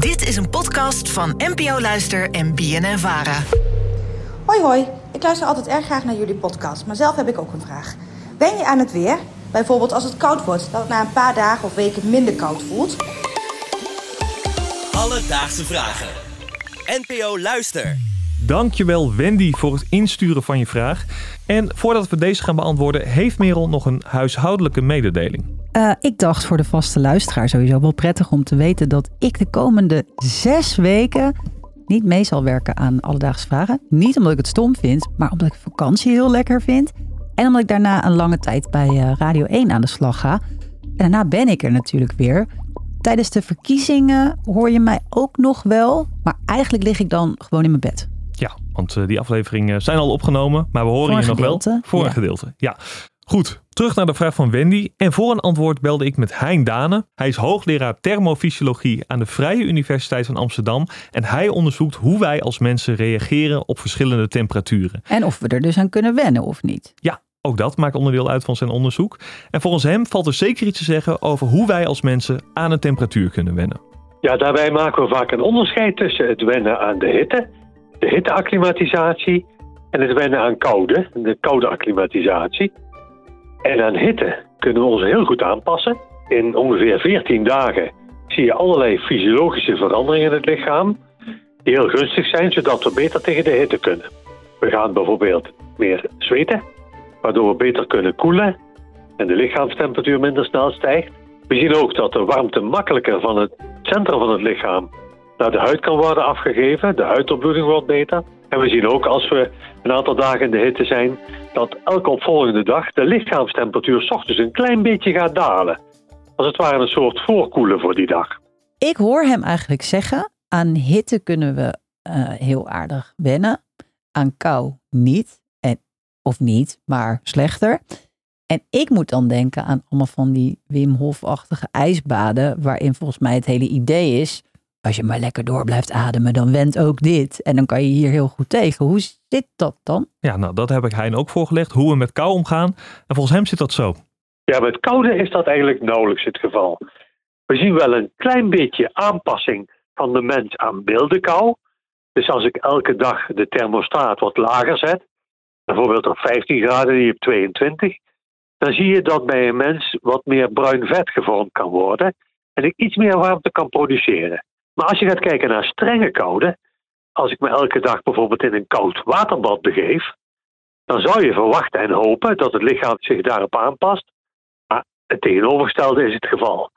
Dit is een podcast van NPO Luister en BNN Vara. Hoi hoi, ik luister altijd erg graag naar jullie podcast, maar zelf heb ik ook een vraag. Ben je aan het weer? Bijvoorbeeld als het koud wordt, dat het na een paar dagen of weken minder koud voelt? Alledaagse vragen. NPO Luister. Dankjewel Wendy voor het insturen van je vraag. En voordat we deze gaan beantwoorden, heeft Merel nog een huishoudelijke mededeling. Uh, ik dacht voor de vaste luisteraar sowieso wel prettig om te weten dat ik de komende zes weken niet mee zal werken aan alledaagse vragen. Niet omdat ik het stom vind, maar omdat ik vakantie heel lekker vind. En omdat ik daarna een lange tijd bij uh, Radio 1 aan de slag ga. En daarna ben ik er natuurlijk weer. Tijdens de verkiezingen hoor je mij ook nog wel. Maar eigenlijk lig ik dan gewoon in mijn bed. Ja, want uh, die afleveringen zijn al opgenomen. Maar we horen je nog wel. Voor ja. een gedeelte. Ja. Goed, terug naar de vraag van Wendy. En voor een antwoord belde ik met Hein Dane. Hij is hoogleraar thermofysiologie aan de Vrije Universiteit van Amsterdam. En hij onderzoekt hoe wij als mensen reageren op verschillende temperaturen. En of we er dus aan kunnen wennen of niet. Ja, ook dat maakt onderdeel uit van zijn onderzoek. En volgens hem valt er zeker iets te zeggen over hoe wij als mensen aan een temperatuur kunnen wennen. Ja, daarbij maken we vaak een onderscheid tussen het wennen aan de hitte, de hitteacclimatisatie, en het wennen aan koude, de koude acclimatisatie. En aan hitte kunnen we ons heel goed aanpassen. In ongeveer 14 dagen zie je allerlei fysiologische veranderingen in het lichaam die heel gunstig zijn, zodat we beter tegen de hitte kunnen. We gaan bijvoorbeeld meer zweten, waardoor we beter kunnen koelen en de lichaamstemperatuur minder snel stijgt. We zien ook dat de warmte makkelijker van het centrum van het lichaam naar de huid kan worden afgegeven. De huidopbloeding wordt beter. En we zien ook als we een aantal dagen in de hitte zijn, dat elke opvolgende dag de lichaamstemperatuur s ochtends een klein beetje gaat dalen. Als het ware een soort voorkoelen voor die dag. Ik hoor hem eigenlijk zeggen: aan hitte kunnen we uh, heel aardig wennen, aan kou niet. En, of niet, maar slechter. En ik moet dan denken aan allemaal van die Wim Hof-achtige ijsbaden, waarin volgens mij het hele idee is als je maar lekker door blijft ademen, dan went ook dit. En dan kan je hier heel goed tegen. Hoe zit dat dan? Ja, nou, dat heb ik Hein ook voorgelegd. Hoe we met kou omgaan. En volgens hem zit dat zo. Ja, met koude is dat eigenlijk nauwelijks het geval. We zien wel een klein beetje aanpassing van de mens aan milde kou. Dus als ik elke dag de thermostaat wat lager zet, bijvoorbeeld op 15 graden, die op 22, dan zie je dat bij een mens wat meer bruin vet gevormd kan worden en ik iets meer warmte kan produceren. Maar als je gaat kijken naar strenge koude, als ik me elke dag bijvoorbeeld in een koud waterbad begeef, dan zou je verwachten en hopen dat het lichaam zich daarop aanpast. Maar het tegenovergestelde is het geval.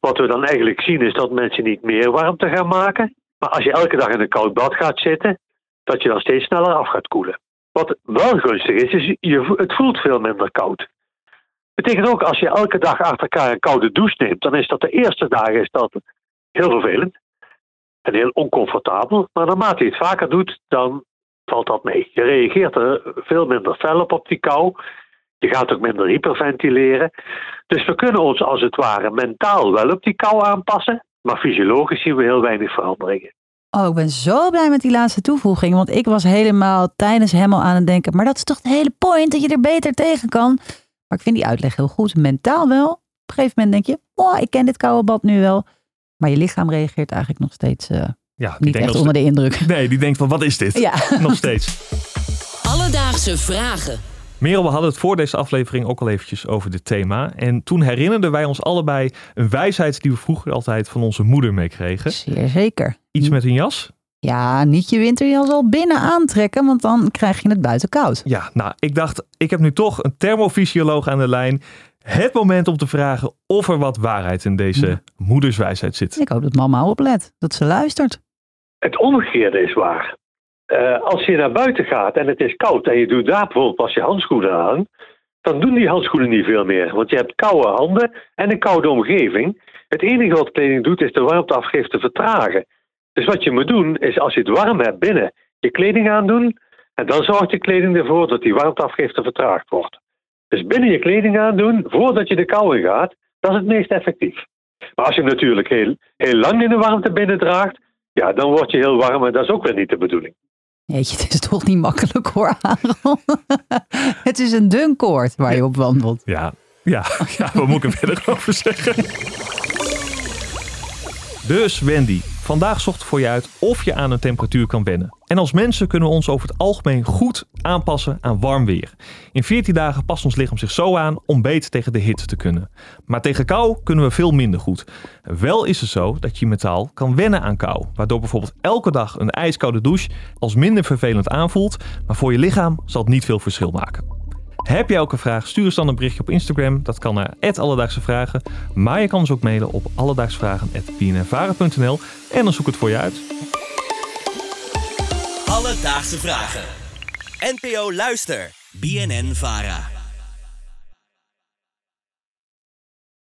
Wat we dan eigenlijk zien is dat mensen niet meer warmte gaan maken. Maar als je elke dag in een koud bad gaat zitten, dat je dan steeds sneller af gaat koelen. Wat wel gunstig is, is je, het voelt veel minder koud. Betekent ook als je elke dag achter elkaar een koude douche neemt, dan is dat de eerste dagen is dat heel vervelend en heel oncomfortabel. Maar naarmate je het vaker doet, dan valt dat mee. Je reageert er veel minder fel op op die kou. Je gaat ook minder hyperventileren. Dus we kunnen ons als het ware mentaal wel op die kou aanpassen. Maar fysiologisch zien we heel weinig veranderingen. Oh, ik ben zo blij met die laatste toevoeging. Want ik was helemaal tijdens hem al aan het denken. Maar dat is toch de hele point dat je er beter tegen kan. Maar ik vind die uitleg heel goed. Mentaal wel. Op een gegeven moment denk je, oh, ik ken dit koude bad nu wel. Maar je lichaam reageert eigenlijk nog steeds uh, ja, niet echt onder de indruk. Nee, die denkt van wat is dit? Ja. nog steeds. Alledaagse vragen. Merel, we hadden het voor deze aflevering ook al eventjes over dit thema. En toen herinnerden wij ons allebei een wijsheid die we vroeger altijd van onze moeder meekregen. Zeer zeker. Iets met een jas? Ja, niet je winterjas al binnen aantrekken, want dan krijg je het buiten koud. Ja, nou, ik dacht, ik heb nu toch een thermofysioloog aan de lijn. Het moment om te vragen of er wat waarheid in deze ja. moederswijsheid zit. Ik hoop dat mama oplet, dat ze luistert. Het omgekeerde is waar. Uh, als je naar buiten gaat en het is koud en je doet daar bijvoorbeeld pas je handschoenen aan, dan doen die handschoenen niet veel meer. Want je hebt koude handen en een koude omgeving. Het enige wat kleding doet is de warmteafgifte vertragen. Dus wat je moet doen is als je het warm hebt binnen, je kleding aandoen. En dan zorgt je kleding ervoor dat die warmteafgifte vertraagd wordt. Dus binnen je kleding aandoen voordat je de kou in gaat, dat is het meest effectief. Maar als je hem natuurlijk heel, heel lang in de warmte binnendraagt, ja, dan word je heel warm en dat is ook weer niet de bedoeling. Jeetje, het is toch niet makkelijk hoor, Aaron. het is een dun koord waar je op wandelt. Ja, ja, ja wat moet ik er verder over zeggen? Dus Wendy, Vandaag zocht voor je uit of je aan een temperatuur kan wennen. En als mensen kunnen we ons over het algemeen goed aanpassen aan warm weer. In 14 dagen past ons lichaam zich zo aan om beter tegen de hitte te kunnen. Maar tegen kou kunnen we veel minder goed. Wel is het zo dat je metaal kan wennen aan kou. Waardoor bijvoorbeeld elke dag een ijskoude douche als minder vervelend aanvoelt. Maar voor je lichaam zal het niet veel verschil maken. Heb jij ook een vraag? Stuur eens dan een berichtje op Instagram. Dat kan naar Alledaagse Vragen. Maar je kan ons ook mailen op alledaagsvragen.bnnvara.nl en dan zoek het voor je uit. Alledaagse Vragen. NPO Luister. BNN Vara.